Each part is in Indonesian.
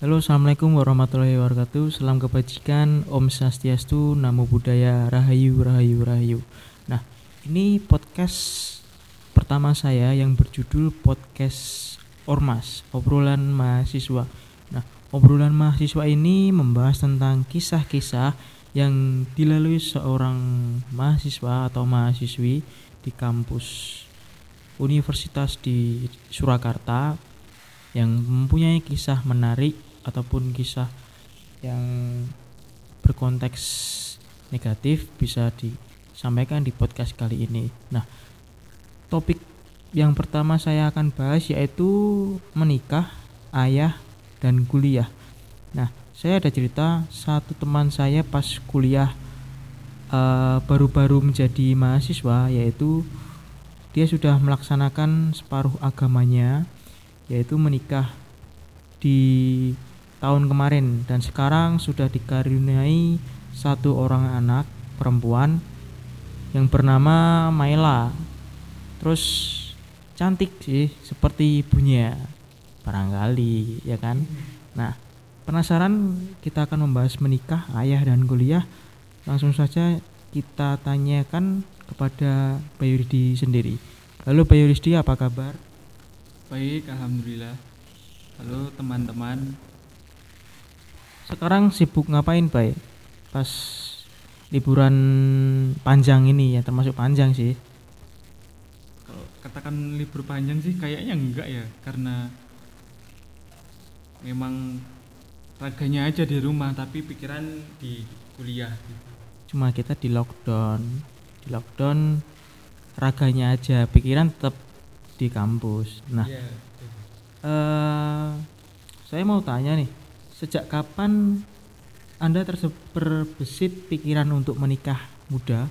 Halo, assalamualaikum warahmatullahi wabarakatuh. Salam kebajikan, Om Swastiastu, Namo Buddhaya, Rahayu, Rahayu, Rahayu. Nah, ini podcast pertama saya yang berjudul podcast Ormas, obrolan mahasiswa. Nah, obrolan mahasiswa ini membahas tentang kisah-kisah yang dilalui seorang mahasiswa atau mahasiswi di kampus universitas di Surakarta yang mempunyai kisah menarik ataupun kisah yang berkonteks negatif bisa disampaikan di podcast kali ini. Nah, topik yang pertama saya akan bahas yaitu menikah, ayah, dan kuliah. Nah, saya ada cerita satu teman saya pas kuliah eh, baru-baru uh, menjadi mahasiswa yaitu dia sudah melaksanakan separuh agamanya yaitu menikah di tahun kemarin dan sekarang sudah dikaruniai satu orang anak perempuan yang bernama Maila. Terus cantik sih seperti ibunya. Barangkali ya kan. Nah, penasaran kita akan membahas menikah, ayah dan kuliah. Langsung saja kita tanyakan kepada Bayu Rizdi sendiri. Halo Bayu Rizdi, apa kabar? Baik, alhamdulillah. Halo teman-teman sekarang sibuk ngapain Bay? Pas liburan panjang ini ya termasuk panjang sih. Kalau katakan libur panjang sih kayaknya enggak ya karena memang raganya aja di rumah tapi pikiran di kuliah. Cuma kita di lockdown. Di lockdown raganya aja pikiran tetap di kampus. Nah yeah. Iya, uh, saya mau tanya nih Sejak kapan Anda terberbesit pikiran untuk menikah muda?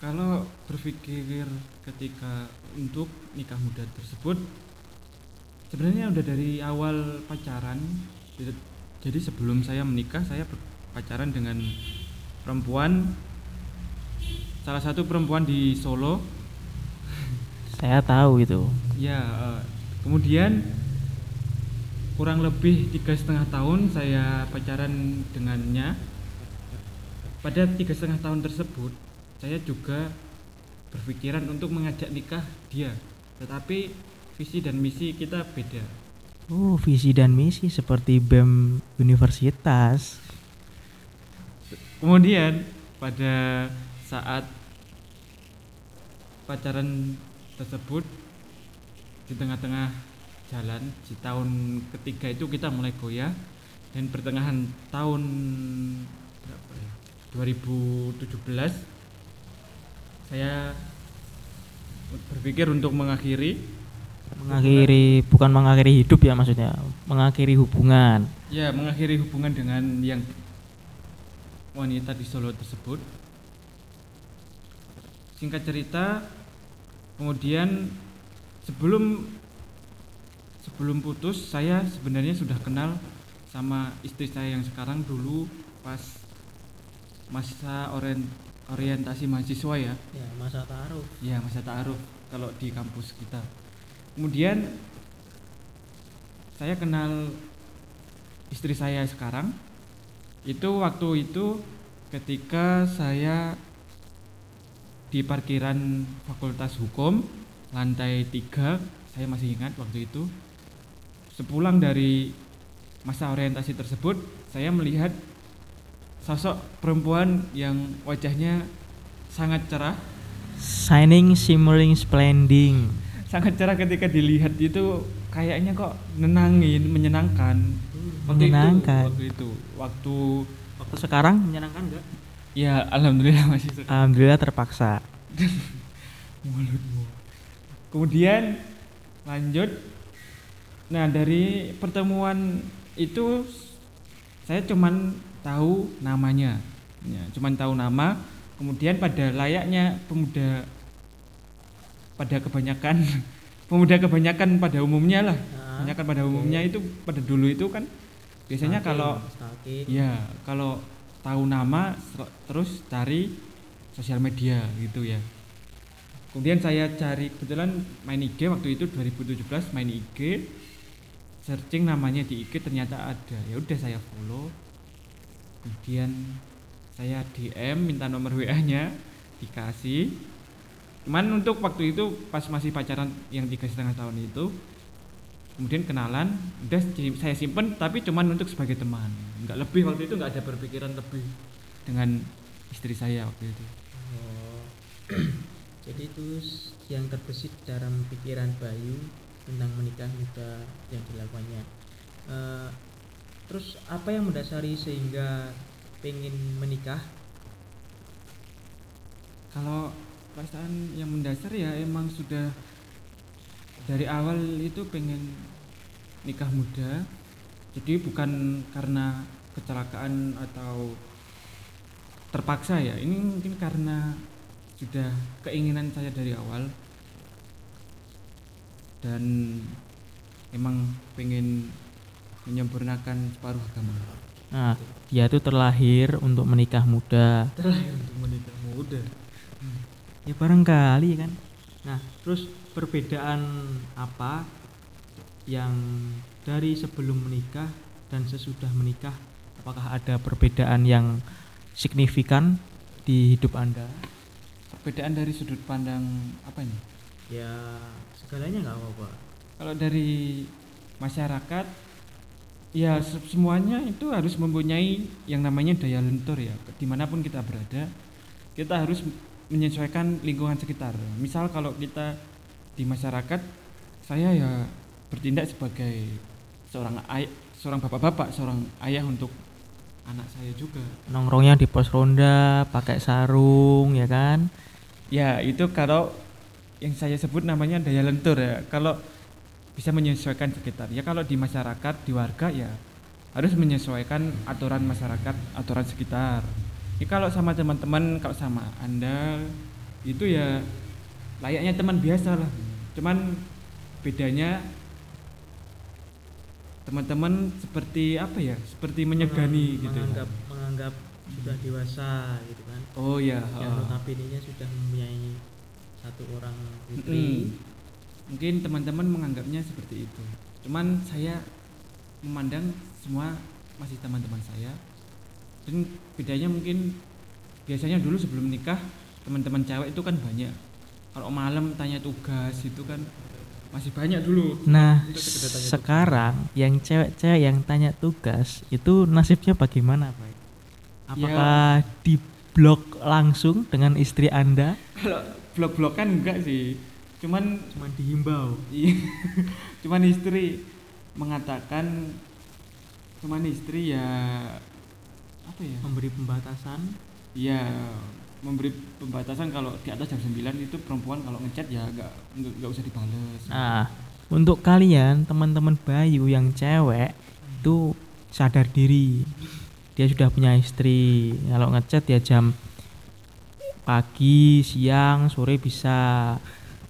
Kalau berpikir ketika untuk nikah muda tersebut sebenarnya udah dari awal pacaran. Jadi sebelum saya menikah saya pacaran dengan perempuan salah satu perempuan di Solo. Saya tahu itu. Ya, eh, kemudian kurang lebih tiga setengah tahun saya pacaran dengannya. Pada tiga setengah tahun tersebut saya juga berpikiran untuk mengajak nikah dia. Tetapi visi dan misi kita beda. Oh visi dan misi seperti BEM universitas. Kemudian pada saat pacaran tersebut di tengah-tengah jalan di tahun ketiga itu kita mulai goyah dan pertengahan tahun berapa ya? 2017 saya berpikir untuk mengakhiri. Mengakhiri hubungan. bukan mengakhiri hidup ya maksudnya mengakhiri hubungan. Ya mengakhiri hubungan dengan yang wanita di Solo tersebut. Singkat cerita kemudian sebelum sebelum putus saya sebenarnya sudah kenal sama istri saya yang sekarang dulu pas masa orient, orientasi mahasiswa ya. Ya, masa taruh. Ya, masa taruh kalau di kampus kita. Kemudian saya kenal istri saya sekarang itu waktu itu ketika saya di parkiran Fakultas Hukum lantai 3 saya masih ingat waktu itu sepulang dari masa orientasi tersebut saya melihat sosok perempuan yang wajahnya sangat cerah. Shining shimmering splendid sangat cerah ketika dilihat itu kayaknya kok nenangin menyenangkan. Waktu menyenangkan. itu waktu itu. Waktu waktu sekarang menyenangkan enggak ya alhamdulillah masih sekarang. alhamdulillah terpaksa. Kemudian lanjut Nah dari pertemuan itu saya cuman tahu namanya, ya, cuman tahu nama. Kemudian pada layaknya pemuda pada kebanyakan pemuda kebanyakan pada umumnya lah, nah, kebanyakan pada umumnya itu pada dulu itu kan biasanya stalking, kalau stalking. ya kalau tahu nama terus cari sosial media gitu ya. Kemudian saya cari kebetulan main IG waktu itu 2017 main IG searching namanya di IG ternyata ada. Ya udah saya follow. Kemudian saya DM minta nomor WA nya dikasih. Cuman untuk waktu itu pas masih pacaran yang tiga setengah tahun itu kemudian kenalan udah saya simpen tapi cuman untuk sebagai teman. Nggak lebih waktu itu nggak ada berpikiran lebih dengan istri saya waktu itu. Oh. Jadi itu yang terbesit dalam pikiran Bayu tentang menikah muda yang dilakukannya. Eh, terus apa yang mendasari sehingga pengen menikah? kalau perasaan yang mendasar ya emang sudah dari awal itu pengen nikah muda jadi bukan karena kecelakaan atau terpaksa ya ini mungkin karena sudah keinginan saya dari awal dan emang pengen menyempurnakan separuh agama Nah, dia itu terlahir untuk menikah muda. terlahir untuk menikah muda Ya barangkali kan. Nah, terus perbedaan apa yang dari sebelum menikah dan sesudah menikah? Apakah ada perbedaan yang signifikan di hidup Anda? perbedaan dari sudut pandang apa ini Ya, segalanya nggak apa-apa. Kalau dari masyarakat, ya se- semuanya itu harus mempunyai yang namanya daya lentur ya. Di mana pun kita berada, kita harus menyesuaikan lingkungan sekitar. Misal kalau kita di masyarakat, saya ya bertindak sebagai seorang ayah, seorang bapak-bapak, seorang ayah untuk anak saya juga. Nongkrongnya di pos ronda, pakai sarung, ya kan? Ya itu kalau yang saya sebut namanya daya lentur ya. Kalau bisa menyesuaikan sekitar. Ya kalau di masyarakat, di warga ya harus menyesuaikan aturan masyarakat, aturan sekitar. Ya kalau sama teman-teman, kalau sama anda itu ya layaknya teman biasa lah. Cuman bedanya teman-teman seperti apa ya? Seperti menyegani gitu. Menganggap menganggap sudah dewasa gitu kan. Oh ya. Yang notabene sudah mempunyai satu orang putri. Mm. Mungkin teman-teman menganggapnya seperti itu. Cuman saya memandang semua masih teman-teman saya. Dan bedanya mungkin biasanya dulu sebelum nikah teman-teman cewek itu kan banyak. Kalau malam tanya tugas itu kan masih banyak dulu. Nah, tanya tugas. sekarang yang cewek-cewek yang tanya tugas itu nasibnya bagaimana, Pak? Apakah di blok langsung dengan istri Anda? Kalau blok-blok kan enggak sih. Cuman Cuma dihimbau. Iya. cuman istri mengatakan cuman istri ya apa ya? Memberi pembatasan. Iya, memberi pembatasan kalau di atas jam 9 itu perempuan kalau ngechat ya enggak enggak, enggak usah dibales. Nah, untuk kalian teman-teman Bayu yang cewek itu sadar diri. Dia sudah punya istri. Kalau ngechat ya jam pagi, siang, sore bisa.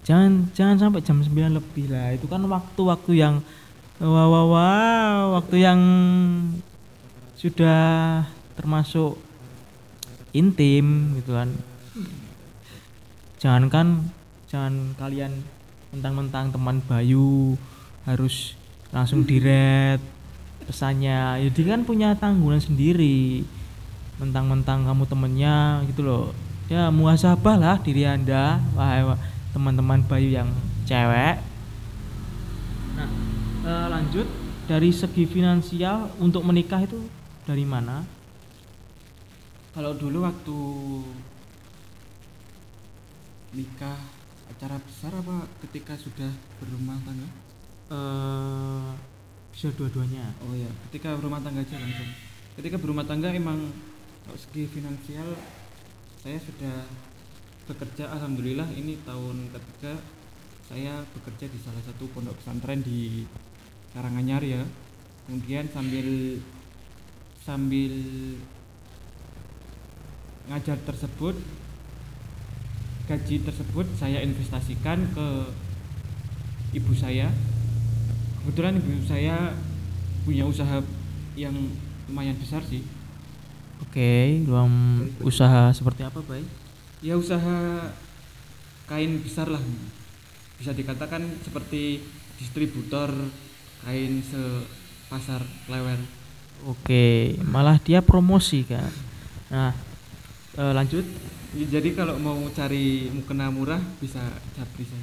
Jangan jangan sampai jam 9 lebih lah. Itu kan waktu-waktu yang wah wah wah, waktu yang sudah termasuk intim gitu kan. Jangankan jangan kalian mentang-mentang teman Bayu harus langsung direct pesannya. Ya dia kan punya tanggungan sendiri. Mentang-mentang kamu temennya gitu loh. Ya muhasabah lah diri Anda, wahai wa- teman-teman Bayu yang cewek. Nah, eh, lanjut dari segi finansial untuk menikah itu dari mana? Kalau dulu waktu nikah acara besar apa ketika sudah berumah tangga? Eh bisa dua-duanya. Oh ya, ketika berumah tangga aja langsung. Ketika berumah tangga emang kalau segi finansial saya sudah bekerja alhamdulillah ini tahun ketiga saya bekerja di salah satu pondok pesantren di Karanganyar ya. Kemudian sambil sambil ngajar tersebut gaji tersebut saya investasikan ke ibu saya kebetulan ibu saya punya usaha yang lumayan besar sih Oke, dalam usaha seperti apa, Bay? ya usaha kain besar lah bisa dikatakan seperti distributor kain sepasar lewer Oke, malah dia promosi kan. Nah, eh, lanjut, Ya, jadi kalau mau cari mukena murah bisa japri saya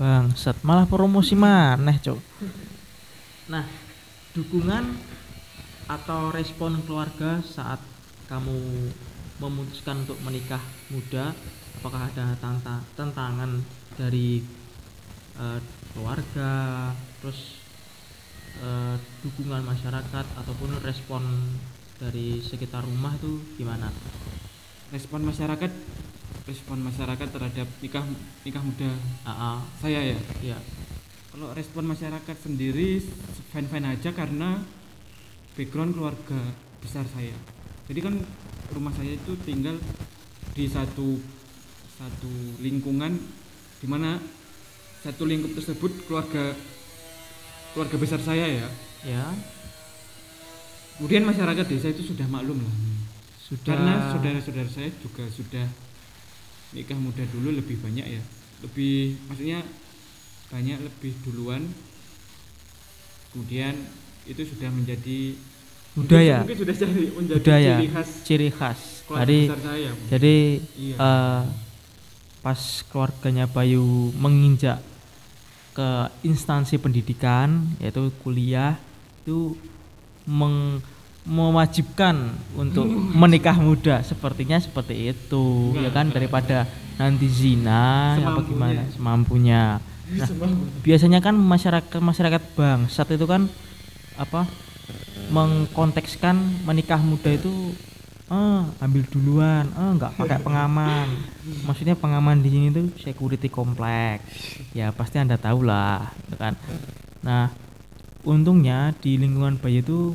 Bang. Set malah promosi maneh, Cok. Nah, dukungan atau respon keluarga saat kamu memutuskan untuk menikah muda, apakah ada tanta tantangan dari eh, keluarga, terus eh, dukungan masyarakat ataupun respon dari sekitar rumah itu gimana? respon masyarakat respon masyarakat terhadap nikah nikah muda. AA, saya ya? Ya, kalau respon masyarakat sendiri fan fan aja karena background keluarga besar saya jadi kan rumah saya itu tinggal di satu satu lingkungan di mana satu lingkup tersebut keluarga keluarga besar saya ya. Ya, kemudian masyarakat desa itu sudah maklum lah. Sudah. karena saudara-saudara saya juga sudah nikah muda dulu lebih banyak ya. Lebih maksudnya banyak lebih duluan. Kemudian itu sudah menjadi budaya, mungkin, sudah jadi menjadi budaya, ciri khas ciri khas. besar saya jadi iya. eh, pas keluarganya Bayu menginjak ke instansi pendidikan yaitu kuliah itu meng- mewajibkan untuk menikah muda. Sepertinya seperti itu ya kan? daripada nanti zina apa gimana? Semampunya. Nah, biasanya kan masyarakat masyarakat bangsat itu kan apa mengkontekskan menikah muda itu ah ambil duluan ah nggak pakai pengaman. Maksudnya pengaman di sini tuh security kompleks ya pasti anda tahu lah gitu kan. Nah untungnya di lingkungan bayi itu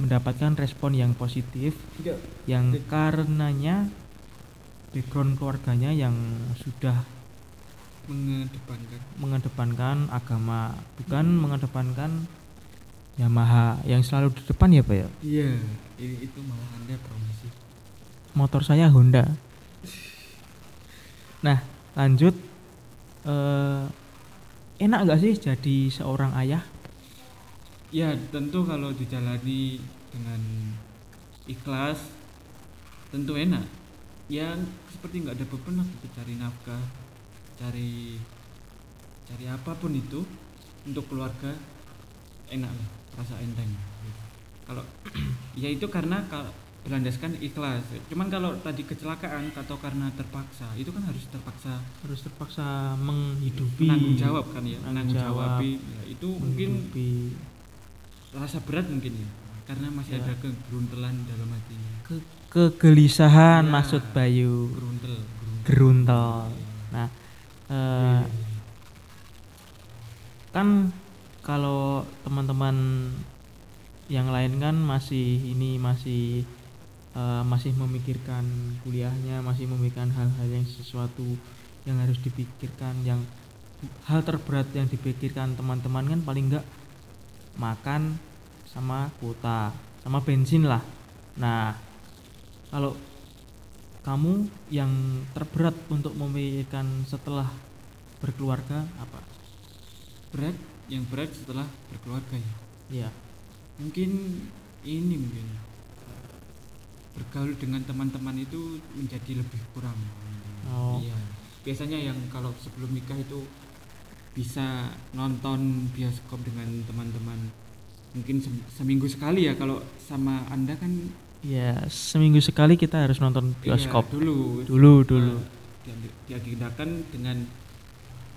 mendapatkan respon yang positif Tidak. yang karenanya background keluarganya yang sudah mengedepankan. mengedepankan agama bukan mengedepankan Yamaha yang selalu di depan ya Pak ya? Iya ini itu malah anda promosi. Motor saya Honda. Nah lanjut eh, enak nggak sih jadi seorang ayah? Ya tentu kalau dijalani dengan ikhlas tentu enak. Ya seperti nggak ada beban lah gitu cari nafkah cari cari apa pun itu untuk keluarga enak lah rasa enteng. Kalau ya itu karena kalau berlandaskan ikhlas. Cuman kalau tadi kecelakaan atau karena terpaksa itu kan harus terpaksa harus terpaksa menghidupi. Menanggung jawab kan ya Menanggung jawab. ya, itu mungkin rasa berat mungkin ya karena masih Ya. ada kegeruntelan dalam hatinya. Ke- kegelisahan Ya. maksud Bayu. geruntel geruntel. Geruntel. Nah eh, kan kalau teman-teman yang lain kan masih ini masih eh, masih memikirkan kuliahnya masih memikirkan hal-hal yang sesuatu yang harus dipikirkan yang hal terberat yang dipikirkan teman-teman kan paling enggak makan sama kuota sama bensin lah. Nah kalau kamu yang terberat untuk memikirkan setelah berkeluarga apa? Berat yang berat setelah berkeluarga ya ya mungkin ini mungkin bergaul dengan teman-teman itu menjadi lebih kurang. Oh. iya. Biasanya yang kalau sebelum nikah itu bisa nonton bioskop dengan teman-teman. Mungkin sem- seminggu sekali ya kalau sama anda kan? Ya seminggu sekali kita harus nonton iya, bioskop. dulu. Dulu dulu. Nah, dia- diagendakan dengan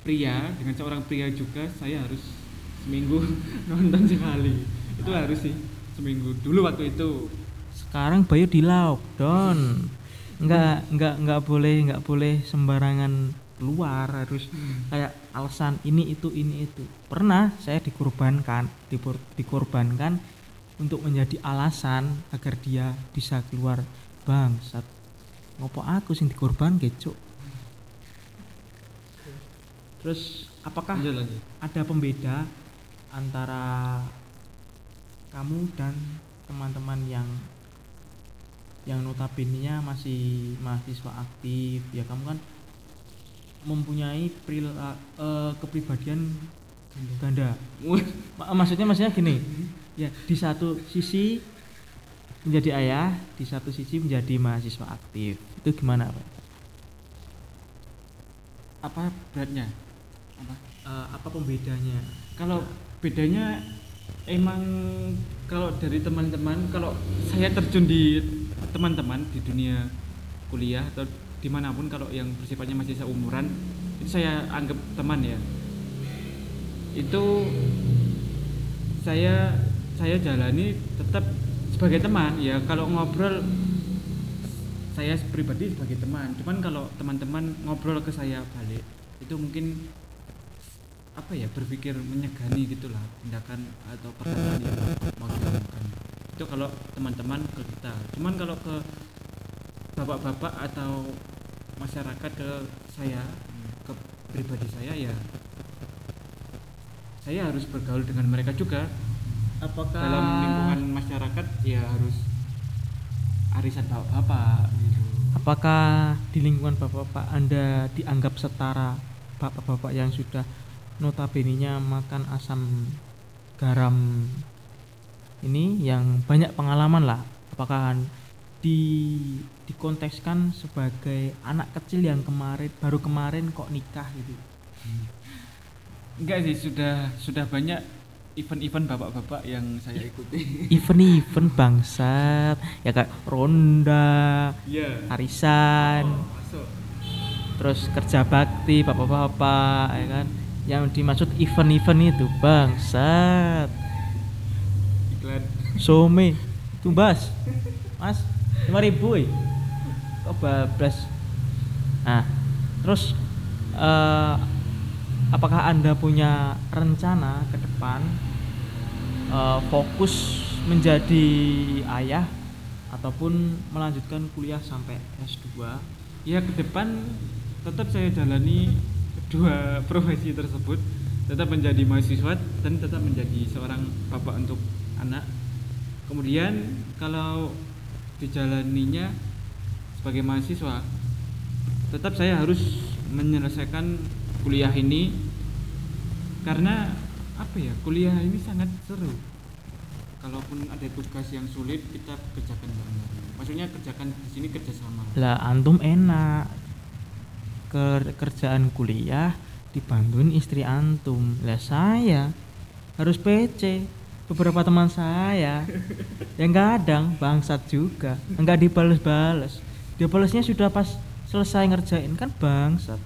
pria dengan seorang pria juga saya harus seminggu nonton sekali. Itu harus sih seminggu. Dulu waktu itu. Sekarang Bayu di lockdown. Nggak nggak nggak boleh nggak boleh sembarangan keluar harus kayak alasan ini itu ini itu. Pernah saya dikorbankan dikorbankan untuk menjadi alasan agar dia bisa keluar. Bangsat ngopo aku sing dikorban cuk terus apakah lanjut lanjut. ada pembeda antara kamu dan teman-teman yang yang notabene masih mahasiswa aktif? Ya kamu kan mempunyai perila- eh, kepribadian ganda. Ma- maksudnya maksudnya gini. Ya di satu sisi menjadi ayah di satu sisi menjadi mahasiswa aktif. Itu gimana pak? Apa beratnya apa Eh, apa pembedanya? Kalau bedanya emang kalau dari teman-teman kalau saya terjun di teman-teman di dunia kuliah atau di mana pun kalau yang bersifatnya masih seumuran itu saya anggap teman ya. Itu saya saya jalani tetap sebagai teman ya. Kalau ngobrol saya pribadi sebagai teman. Cuman kalau teman-teman ngobrol ke saya balik itu mungkin apa ya berpikir menyegani gitulah tindakan atau perkataan yang mau dilakukan. Itu kalau teman-teman ke kita. Cuman kalau ke bapak-bapak atau masyarakat ke saya ke pribadi saya ya saya harus bergaul dengan mereka juga. Apakah dalam lingkungan masyarakat ya harus arisan bapak-bapak gitu. Apakah di lingkungan bapak-bapak anda dianggap setara bapak-bapak yang sudah notabene-nya makan asam garam ini yang banyak pengalaman lah. Apakah di dikontekskan sebagai anak kecil yang kemarin baru kemarin kok nikah gitu? Enggak sih sudah sudah banyak event-event bapak-bapak yang saya ikuti. Event-event bangsat ya kayak ronda iya. Arisan masuk. terus kerja bakti bapak-bapak ya kan yang dimaksud event-event itu bangsat. Iklan. Some. Tumbas mas lima ribu kok bablas? Nah terus eh, apakah anda punya rencana ke depan eh, fokus menjadi ayah ataupun melanjutkan kuliah sampai S2 ya ke depan tetap saya jalani kedua profesi tersebut tetap menjadi mahasiswa dan tetap menjadi seorang bapak untuk anak. Kemudian kalau dijalaninya sebagai mahasiswa tetap saya harus menyelesaikan kuliah ini karena apa ya kuliah ini sangat seru. Kalaupun ada tugas yang sulit kita kerjakan bareng-bareng. Maksudnya kerjakan di sini kerjasama. Lah antum enak ke kerjaan kuliah dibantuin istri antum. Lah saya harus PC beberapa teman saya yang kadang bangsat juga enggak dibales-bales. Dia balesnya sudah pas selesai ngerjain kan bangsat.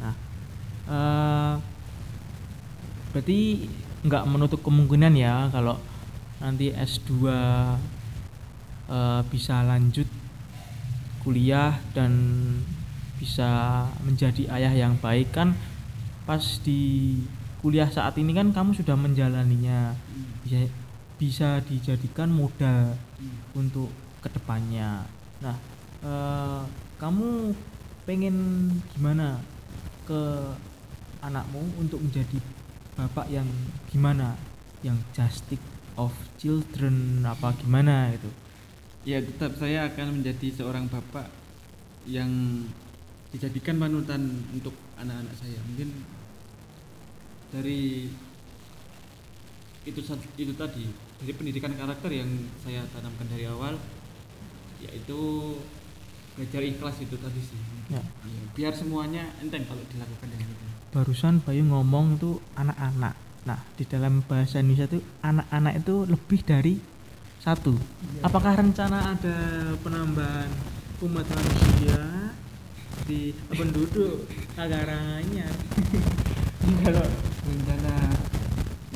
Nah eh berarti nggak menutup kemungkinan ya kalau nanti S2 eh, bisa lanjut kuliah dan bisa menjadi ayah yang baik kan pas di kuliah saat ini kan kamu sudah menjalaninya. Bisa bisa dijadikan modal untuk ke depannya. Nah eh, kamu pengen gimana ke anakmu untuk menjadi bapak yang gimana? Yang justice of children apa gimana gitu? Ya tetap saya akan menjadi seorang bapak yang dijadikan panutan untuk anak-anak saya. Mungkin dari itu itu tadi dari pendidikan karakter yang saya tanamkan dari awal yaitu belajar ikhlas itu tadi sih. Ya. Iya, biar semuanya enteng kalau dilakukan dengan itu. barusan Bayu ngomong tuh anak-anak nah di dalam bahasa Indonesia tuh anak-anak itu lebih dari satu apakah rencana ada penambahan umat manusia di penduduk agaranya kalau rencana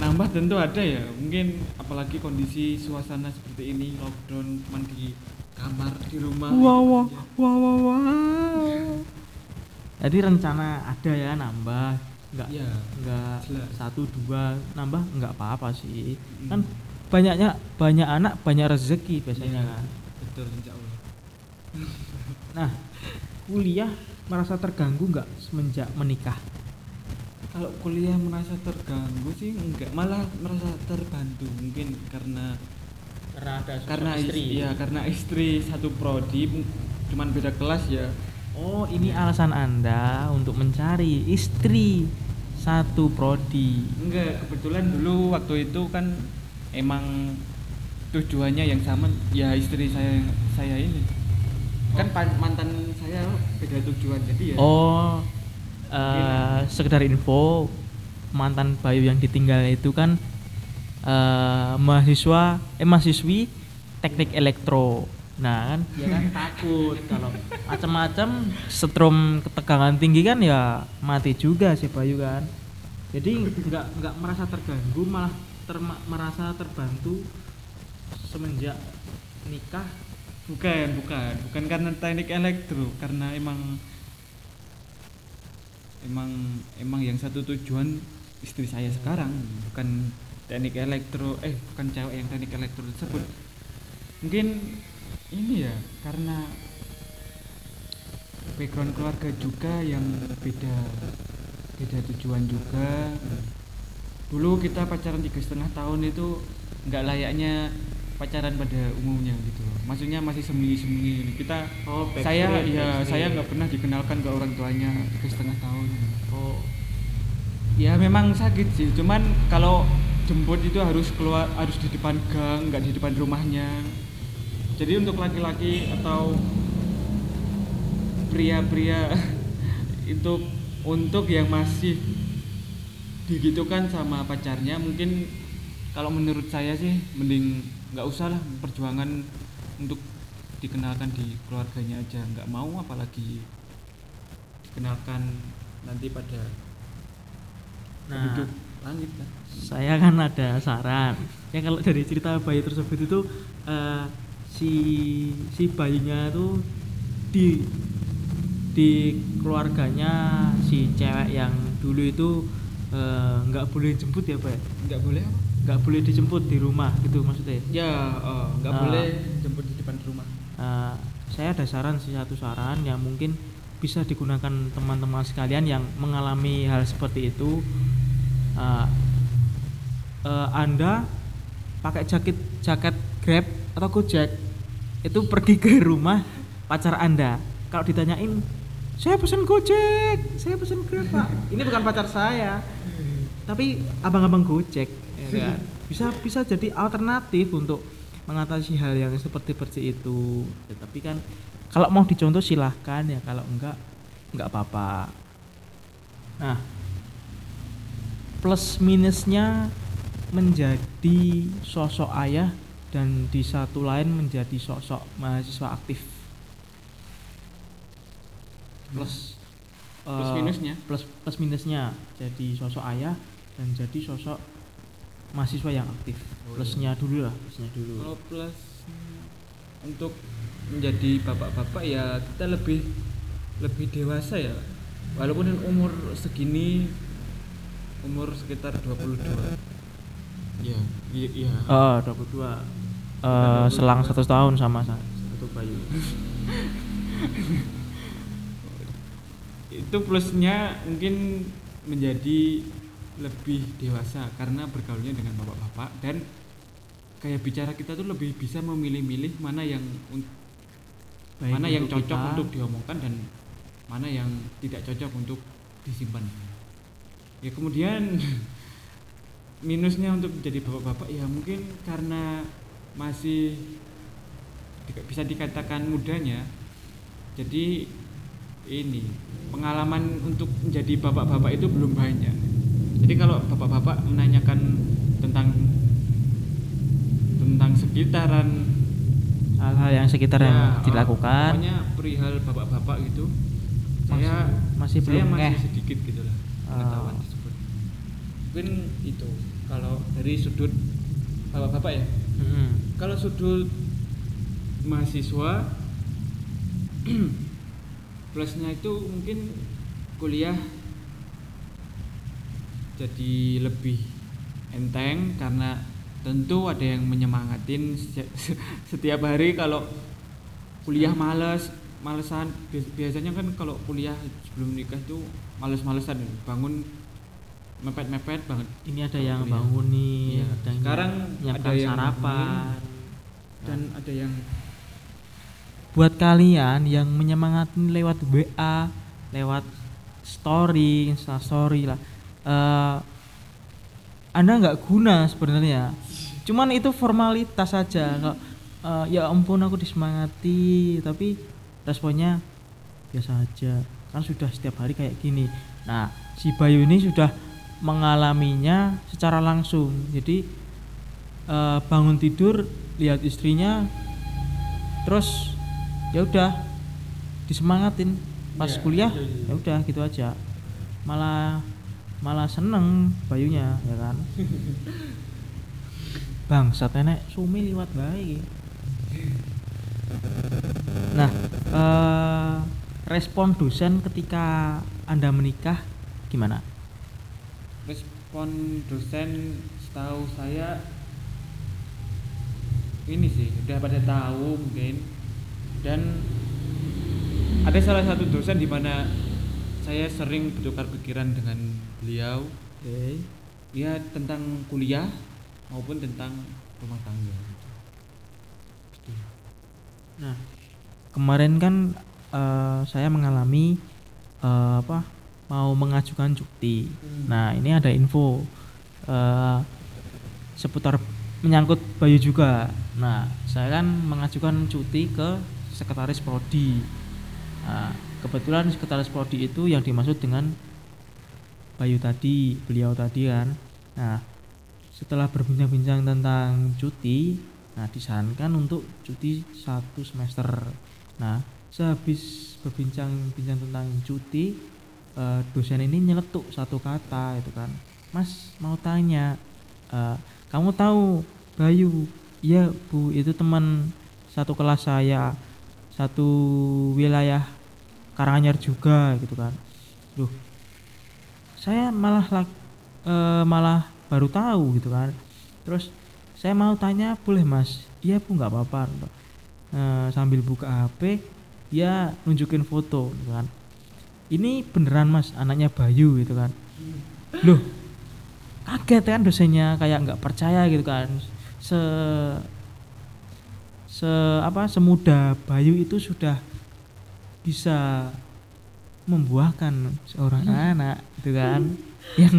nambah tentu ada ya. Mungkin apalagi kondisi suasana seperti ini lockdown cuman di kamar di rumah. Wow wow wow wow wow jadi rencana ada ya nambah. Nggak ya nggak jelas. satu dua nambah nggak apa-apa sih. Mm. kan banyaknya banyak anak banyak rezeki biasanya. Iya, kan betul insya Allah. Nah kuliah merasa terganggu nggak semenjak menikah kalau kuliah merasa terganggu sih enggak malah merasa terbantu mungkin karena karena ada karena istri ya karena istri satu prodi cuman beda kelas ya oh ini alasan anda untuk mencari istri satu prodi. Enggak, kebetulan dulu waktu itu kan emang tujuannya yang sama ya istri saya saya ini. Kan pan- mantan beda tujuan jadi ya. Oh, eh sekedar info mantan Bayu yang ditinggal itu kan eh mahasiswa eh mahasiswi teknik elektro. Nah kan dia kan takut kalau macam-macam setrum ketegangan tinggi kan ya mati juga si Bayu kan. Jadi nggak nggak merasa terganggu malah terma- merasa terbantu semenjak nikah Bukan, bukan, bukan karena teknik elektro, karena emang emang emang yang satu tujuan istri saya sekarang bukan teknik elektro eh bukan cewek yang teknik elektro tersebut. Mungkin ini ya karena background keluarga juga yang beda beda tujuan juga. Dulu kita pacaran tiga setengah tahun itu nggak layaknya pacaran pada umumnya gitu. Maksudnya masih sembunyi-sembunyi kita Oh, saya backstreet, ya backstreet. saya nggak pernah dikenalkan ke orang tuanya tiga setengah tahun. Oh. Ya memang sakit sih. Cuman kalau jemput itu harus keluar harus di depan gang nggak di depan rumahnya. Jadi untuk laki-laki atau pria-pria itu untuk yang masih digitukan sama pacarnya mungkin kalau menurut saya sih mending nggak usah lah perjuangan untuk dikenalkan di keluarganya aja nggak mau apalagi dikenalkan nanti pada Nah, penduduk langit kan saya kan ada saran. Ya kalau dari cerita bayi tersebut itu eh, si si bayinya itu di di keluarganya si cewek yang dulu itu eh, nggak boleh jemput ya, Pak? nggak boleh apa Nggak boleh dijemput di rumah gitu maksudnya. ya oh, nggak Ah. boleh jemput di depan rumah Eh, saya ada saran sih satu saran yang mungkin bisa digunakan teman-teman sekalian yang mengalami hal seperti itu. Eh, eh, anda pakai jaket jaket Grab atau Gojek itu pergi ke rumah pacar Anda. Kalau ditanyain, saya pesan Gojek, saya pesan Grab pak. Ini bukan pacar saya, tapi abang-abang Gojek. Ya kan? Bisa bisa jadi alternatif untuk mengatasi hal yang seperti seperti itu. Ya, tapi kan kalau mau dicontoh silahkan ya, kalau enggak enggak apa-apa. Nah, plus minusnya menjadi sosok ayah dan di satu lain menjadi sosok mahasiswa aktif. Plus Plus eh, minusnya? Plus plus minusnya jadi sosok ayah dan jadi sosok mahasiswa yang aktif. Oh, Plusnya dulu lah, plusnya dulu. kalau plus untuk menjadi bapak-bapak ya kita lebih lebih dewasa ya walaupun umur segini umur sekitar 22 ya iya iya Oh, 22. Eh, selang satu tahun sama sa- satu bayu. itu plusnya mungkin menjadi lebih dewasa karena bergaulnya dengan bapak-bapak dan gaya bicara kita tuh lebih bisa memilih-milih mana yang Baik mana yang cocok kita. untuk diomongkan dan mana yang tidak cocok untuk disimpan ya kemudian minusnya untuk menjadi bapak-bapak ya mungkin karena masih bisa dikatakan mudanya jadi ini pengalaman untuk menjadi bapak-bapak itu belum banyak jadi kalau bapak-bapak menanyakan tentang tentang sekitaran hal-hal yang sekitar yang Ya, oh, dilakukan pokoknya perihal bapak-bapak gitu saya masih saya belum masih ngeh. sedikit gitu lah pengetahuan Oh. tersebut mungkin itu kalau dari sudut bapak-bapak ya Mm-mm. kalau sudut mahasiswa plusnya itu mungkin kuliah jadi lebih enteng karena tentu ada yang menyemangatin se- setiap hari kalau kuliah males malesan. Bias- biasanya kan kalau kuliah sebelum nikah itu males-malesan bangun mepet-mepet banget. Ini ada Kalau yang kuliah. bangun nih Iya. ada yang Sekarang ada yang sarapan. dan ada yang buat kalian yang menyemangatin lewat WA lewat story insta story lah eh, anda nggak guna sebenarnya. Cuman itu formalitas saja. Kalau eh, ya ampun aku disemangati tapi responnya biasa aja. Kan sudah setiap hari kayak gini. Nah si Bayu ini sudah mengalaminya secara langsung. Jadi eh, bangun tidur lihat istrinya terus ya udah disemangatin. Pas Iya, kuliah iya, iya. ya udah gitu aja. Malah malah seneng bayunya ya kan? Bang saat enek sumi liwat baik nah eh, respon dosen ketika anda menikah gimana? Respon dosen setahu saya ini sih udah pada tahu mungkin. Dan ada salah satu dosen di mana saya sering bertukar pikiran dengan beliau oke ya tentang kuliah maupun tentang rumah tangga Gitu. Nah, kemarin kan eh, saya mengalami eh, apa mau mengajukan cuti. Nah, ini ada info eh, seputar menyangkut Bayu juga. Nah, saya kan mengajukan cuti ke sekretaris prodi. Nah, kebetulan sekretaris prodi itu yang dimaksud dengan Bayu tadi, beliau tadi kan. Nah, setelah berbincang-bincang tentang cuti, nah disarankan untuk cuti satu semester. Nah, sehabis berbincang-bincang tentang cuti, eh, dosen ini nyeletuk satu kata itu kan, Mas mau tanya, eh, kamu tahu Bayu? Iya Bu, itu teman satu kelas saya, satu wilayah Karanganyar juga gitu kan. Duh, saya malah eh, malah baru tahu gitu kan. Terus saya mau tanya boleh mas? Iya bu nggak apa-apa. Eh, sambil buka HP dia nunjukin foto gitu kan. Ini beneran mas? Anaknya Bayu? Gitu kan. Loh kaget kan dosennya kayak nggak percaya gitu kan. Se se apa semudah Bayu itu sudah bisa membuahkan seorang anak gitu kan? Yang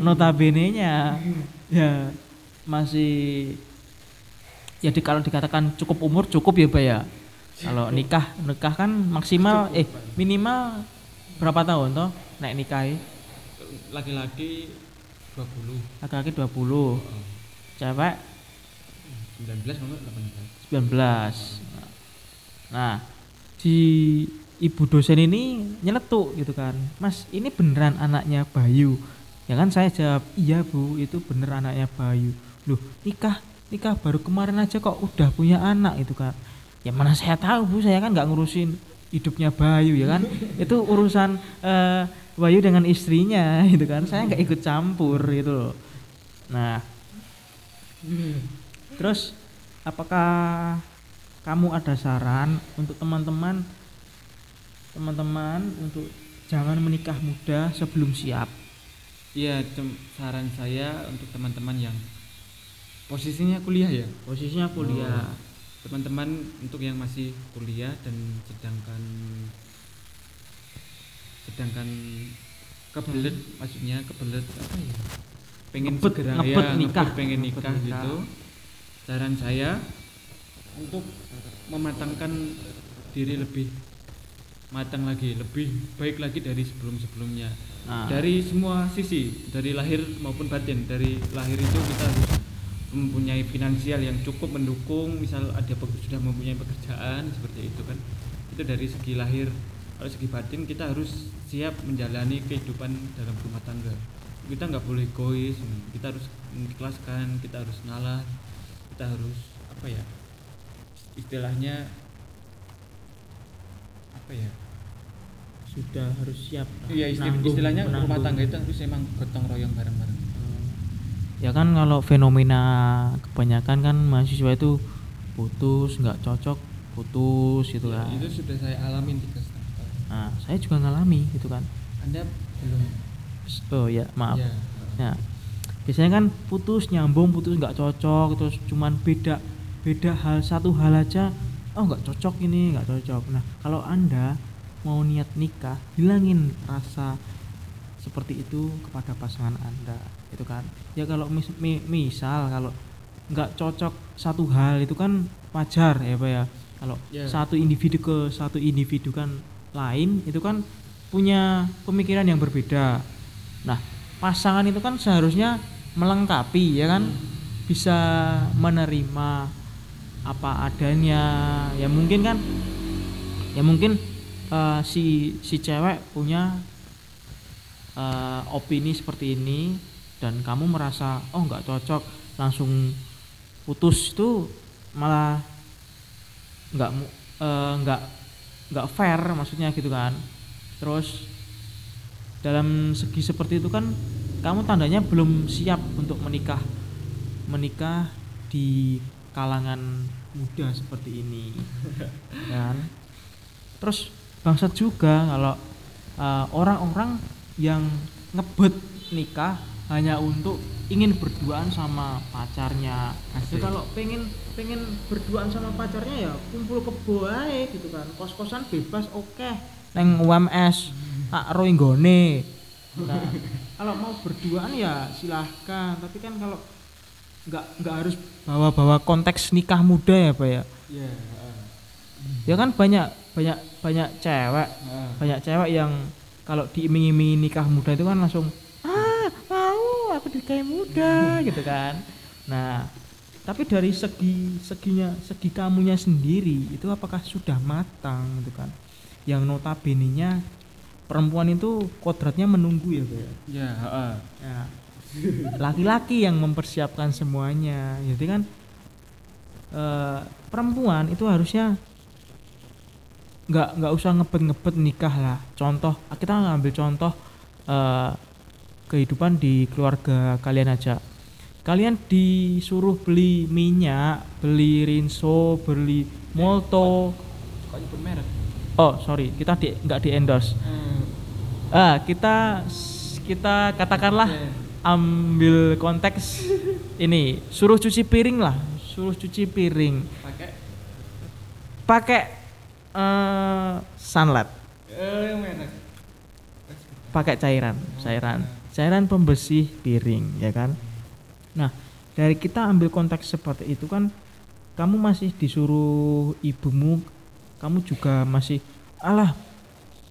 notabene-nya ya masih ya di, kalau dikatakan cukup umur cukup ya Pak ya? Kalau nikah nikah kan maksimal eh minimal berapa tahun toh naik nikahi? Laki-laki 20 laki-laki 20 cewek 19 nomor 18 19 nah di ibu dosen ini nyeletuk gitu kan. Mas ini beneran anaknya Bayu? Ya kan saya jawab iya bu itu bener anaknya Bayu. Loh nikah? Nikah baru kemarin aja kok udah punya anak itu kan ya mana saya tahu bu saya kan nggak ngurusin hidupnya Bayu ya kan? Itu urusan eh, Bayu dengan istrinya gitu kan. Saya nggak ikut campur gitu loh. Nah terus apakah kamu ada saran untuk teman-teman teman-teman untuk jangan menikah muda sebelum siap Iya, saran saya untuk teman-teman yang posisinya kuliah ya. posisinya kuliah Teman-teman untuk yang masih kuliah dan sedangkan sedangkan kebelet maksudnya kebelet apa ya? Pengen Ngebet- segera ngebet ya, nikah. ngebet pengen nikah nikah. gitu. Saran saya untuk mematangkan diri lebih matang lagi, lebih baik lagi dari sebelum-sebelumnya. Nah, dari semua sisi dari lahir maupun batin dari lahir itu kita harus mempunyai finansial yang cukup mendukung misal ada sudah mempunyai pekerjaan seperti itu kan. Itu dari segi lahir kalau segi batin kita harus siap menjalani kehidupan dalam rumah tangga. Kita nggak boleh egois kita harus mengikhlaskan kita harus ngalah kita harus apa ya istilahnya apa ya? Sudah harus siap iya isti- Nanggung, istilahnya rumah menanggung. tangga itu harus emang gotong royong bareng-bareng. Ya kan kalau fenomena kebanyakan kan mahasiswa itu putus nggak cocok putus gitu Ya, kan. itu sudah saya alamin tiga setengah tahun. Nah saya juga ngalami gitu kan. Anda belum? Oh ya maaf. Ya. Nah, biasanya kan putus nyambung, putus nggak cocok, terus cuman beda beda hal satu hal aja, oh nggak cocok ini, nggak cocok. Nah, kalau anda mau niat nikah, hilangin rasa seperti itu kepada pasangan anda itu kan? Ya kalau mis, mi, misal kalau nggak cocok satu hal itu kan wajar ya pak ya. Kalau Ya. satu individu ke satu individu kan lain itu kan punya pemikiran yang berbeda. Nah pasangan itu kan seharusnya melengkapi ya kan? Bisa menerima apa adanya. Ya mungkin kan ya mungkin eh, si si cewek punya eh, opini seperti ini dan kamu merasa oh nggak cocok langsung putus itu malah nggak eh, nggak nggak fair maksudnya gitu kan. Terus dalam segi seperti itu kan kamu tandanya belum siap untuk menikah menikah di kalangan muda seperti ini. Kan? Terus bangsat juga kalau uh, orang-orang yang ngebet nikah hanya untuk ingin berduaan sama pacarnya. Asik. Ya kalau pengen pengen berduaan sama pacarnya ya kumpul kebo ae gitu kan. Kos-kosan bebas oke. Neng UMS tak roinggone. Nah, kalau mau berduaan ya silahkan. Tapi kan kalau nggak nggak harus bawa-bawa konteks nikah muda ya pak ya ya heeh. ya kan banyak banyak banyak cewek Heeh. banyak cewek yang kalau diiming-imingi nikah muda itu kan langsung ah mau aku nikahi muda gitu kan nah tapi dari segi seginya segi kamunya sendiri itu apakah sudah matang gitu kan yang notabene nya perempuan itu kodratnya menunggu ya Pak ya? ya heeh. Ya. Laki-laki yang mempersiapkan semuanya jadi kan? Eh, perempuan itu harusnya nggak nggak usah ngebet-ngebet nikah lah. Contoh kita ngambil contoh eh, kehidupan di keluarga kalian aja. Kalian disuruh beli minyak beli rinso beli molto. Kok nyebut merek oh sorry kita di nggak di endorse. Ah kita kita katakanlah Oke. Ambil konteks ini. Suruh cuci piring lah. Suruh cuci piring. Pakai? Pakai eh sunlight. Eh pakai cairan cairan. Cairan pembersih piring ya kan? Nah dari kita ambil konteks seperti itu kan kamu masih disuruh ibumu kamu juga masih alah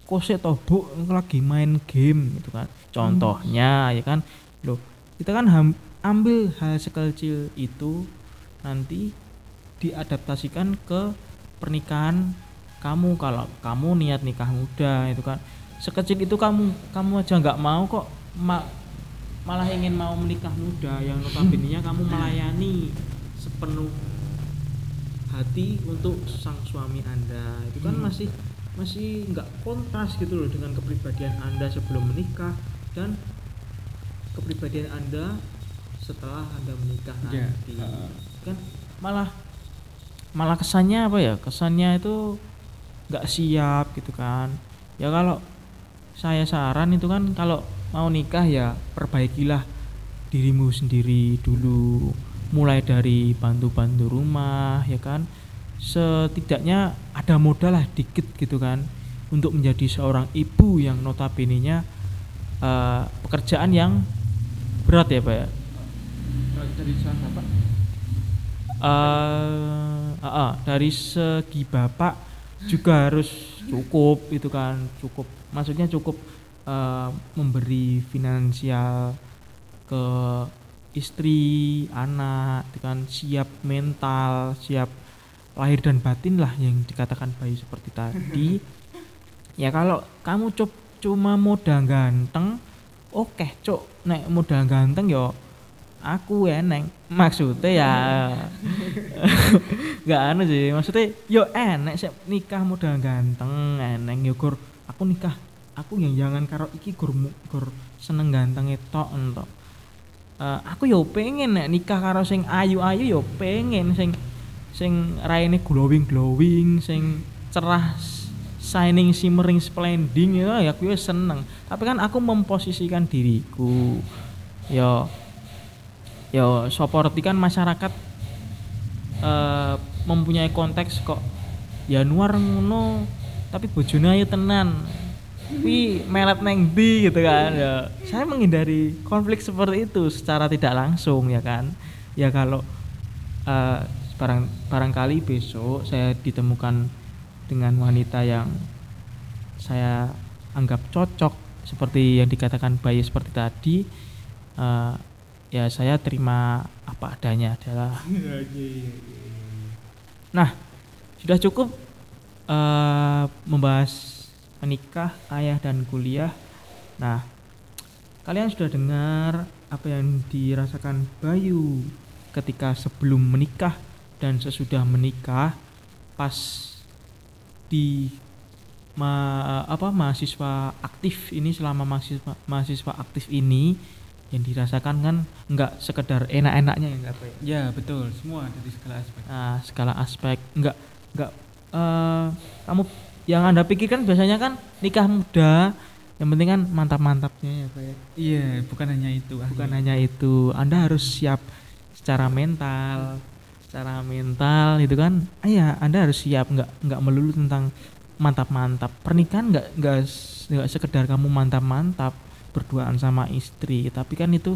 kok sih toh bu lagi main game gitu kan. Contohnya ya kan loh kita kan ambil hal sekecil itu nanti diadaptasikan ke pernikahan kamu. Kalau kamu niat nikah muda itu kan. Sekecil itu kamu kamu aja nggak mau kok ma- malah ingin mau menikah muda yang notabene kamu melayani sepenuh hati untuk sang suami anda. Itu kan Hmm. masih masih nggak kontras gitu loh dengan kepribadian anda sebelum menikah dan kepribadian anda setelah anda menikah Ya, nanti heeh. kan? Malah malah kesannya apa ya? Kesannya itu nggak siap gitu kan. Ya kalau saya saran itu kan kalau mau nikah ya perbaikilah dirimu sendiri dulu. Mulai dari bantu-bantu rumah ya kan? Setidaknya ada modal lah dikit gitu kan untuk menjadi seorang ibu yang notabene-nya eh, pekerjaan yang berat ya pak ya? Dari seorang bapak eh ah, ah, dari segi bapak juga harus cukup itu kan cukup. Maksudnya cukup eh, memberi finansial ke istri anak itu kan siap mental siap lahir dan batin lah yang dikatakan bayi seperti tadi. Ya kalau kamu cuma modal ganteng oke cuk nek modal ganteng yo aku eneng maksudnya ya nggak anu sih maksudnya yo enek sih nikah modal ganteng eneng yo gur. Aku nikah aku yang jangan karo iki gur mu- gur seneng ganteng tok entok. Eh, aku yo pengen nek nikah karo sing ayu-ayu yo pengen sing sing raine glowing glowing sing cerah shining shimmering splending ya ya aku yo seneng. Tapi kan aku memposisikan diriku. Yo yo soporti kan masyarakat eh mempunyai konteks kok ya nuar ngono tapi bojone ayu tenan. Wi melet neng di gitu kan ya. Saya menghindari konflik seperti itu secara tidak langsung ya kan. Ya kalau uh, barang barangkali besok saya ditemukan dengan wanita yang saya anggap cocok seperti yang dikatakan Bayu seperti tadi uh, ya saya terima apa adanya adalah nah sudah cukup uh, membahas menikah, ayah dan kuliah. Nah, kalian sudah dengar apa yang dirasakan Bayu ketika sebelum menikah dan sesudah menikah pas di ma apa mahasiswa aktif ini selama mahasiswa mahasiswa aktif ini yang dirasakan kan nggak sekedar enak-enaknya ya enggak ya? Ya betul. Semua dari segala aspek. Nah segala aspek. Nggak nggak uh, kamu yang anda pikirkan biasanya kan nikah muda yang penting kan mantap-mantapnya ya pak ya. Iya bukan hanya itu bukan hanya itu. Anda harus siap secara mental secara mental itu kan ah ya anda harus siap nggak nggak melulu tentang mantap-mantap. Pernikahan nggak nggak nggak sekedar kamu mantap-mantap berduaan sama istri. Tapi kan itu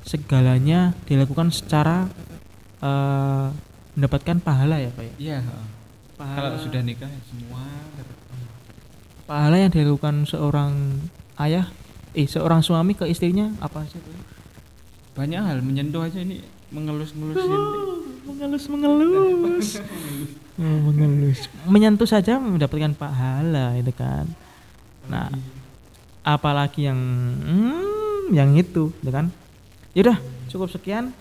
segalanya dilakukan secara uh, mendapatkan pahala ya pak ya? Iya pahala kalau sudah nikah ya semua dapat pahala. Yang dilakukan seorang ayah eh seorang suami ke istrinya apa sih banyak hal menyentuh aja ini mengelus-ngelusin. Mengelus mengelus oh, mengelus. Menyentuh saja mendapatkan pahala itu kan. Nah apalagi yang hmm, yang itu itu kan. Yaudah cukup sekian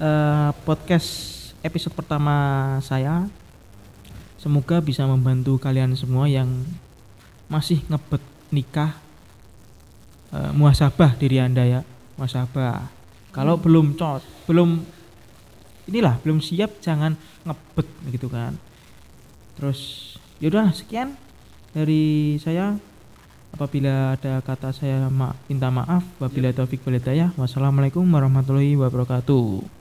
uh, podcast episode pertama saya. Semoga bisa membantu kalian semua yang masih ngebet nikah e, muasabah diri Anda ya, muasabah. Kalau hmm. belum cot, belum inilah belum siap jangan ngebet gitu kan. Terus yaudah sekian dari saya. Apabila ada kata saya ma minta maaf apabila taufik walhidayah wassalamualaikum warahmatullahi wabarakatuh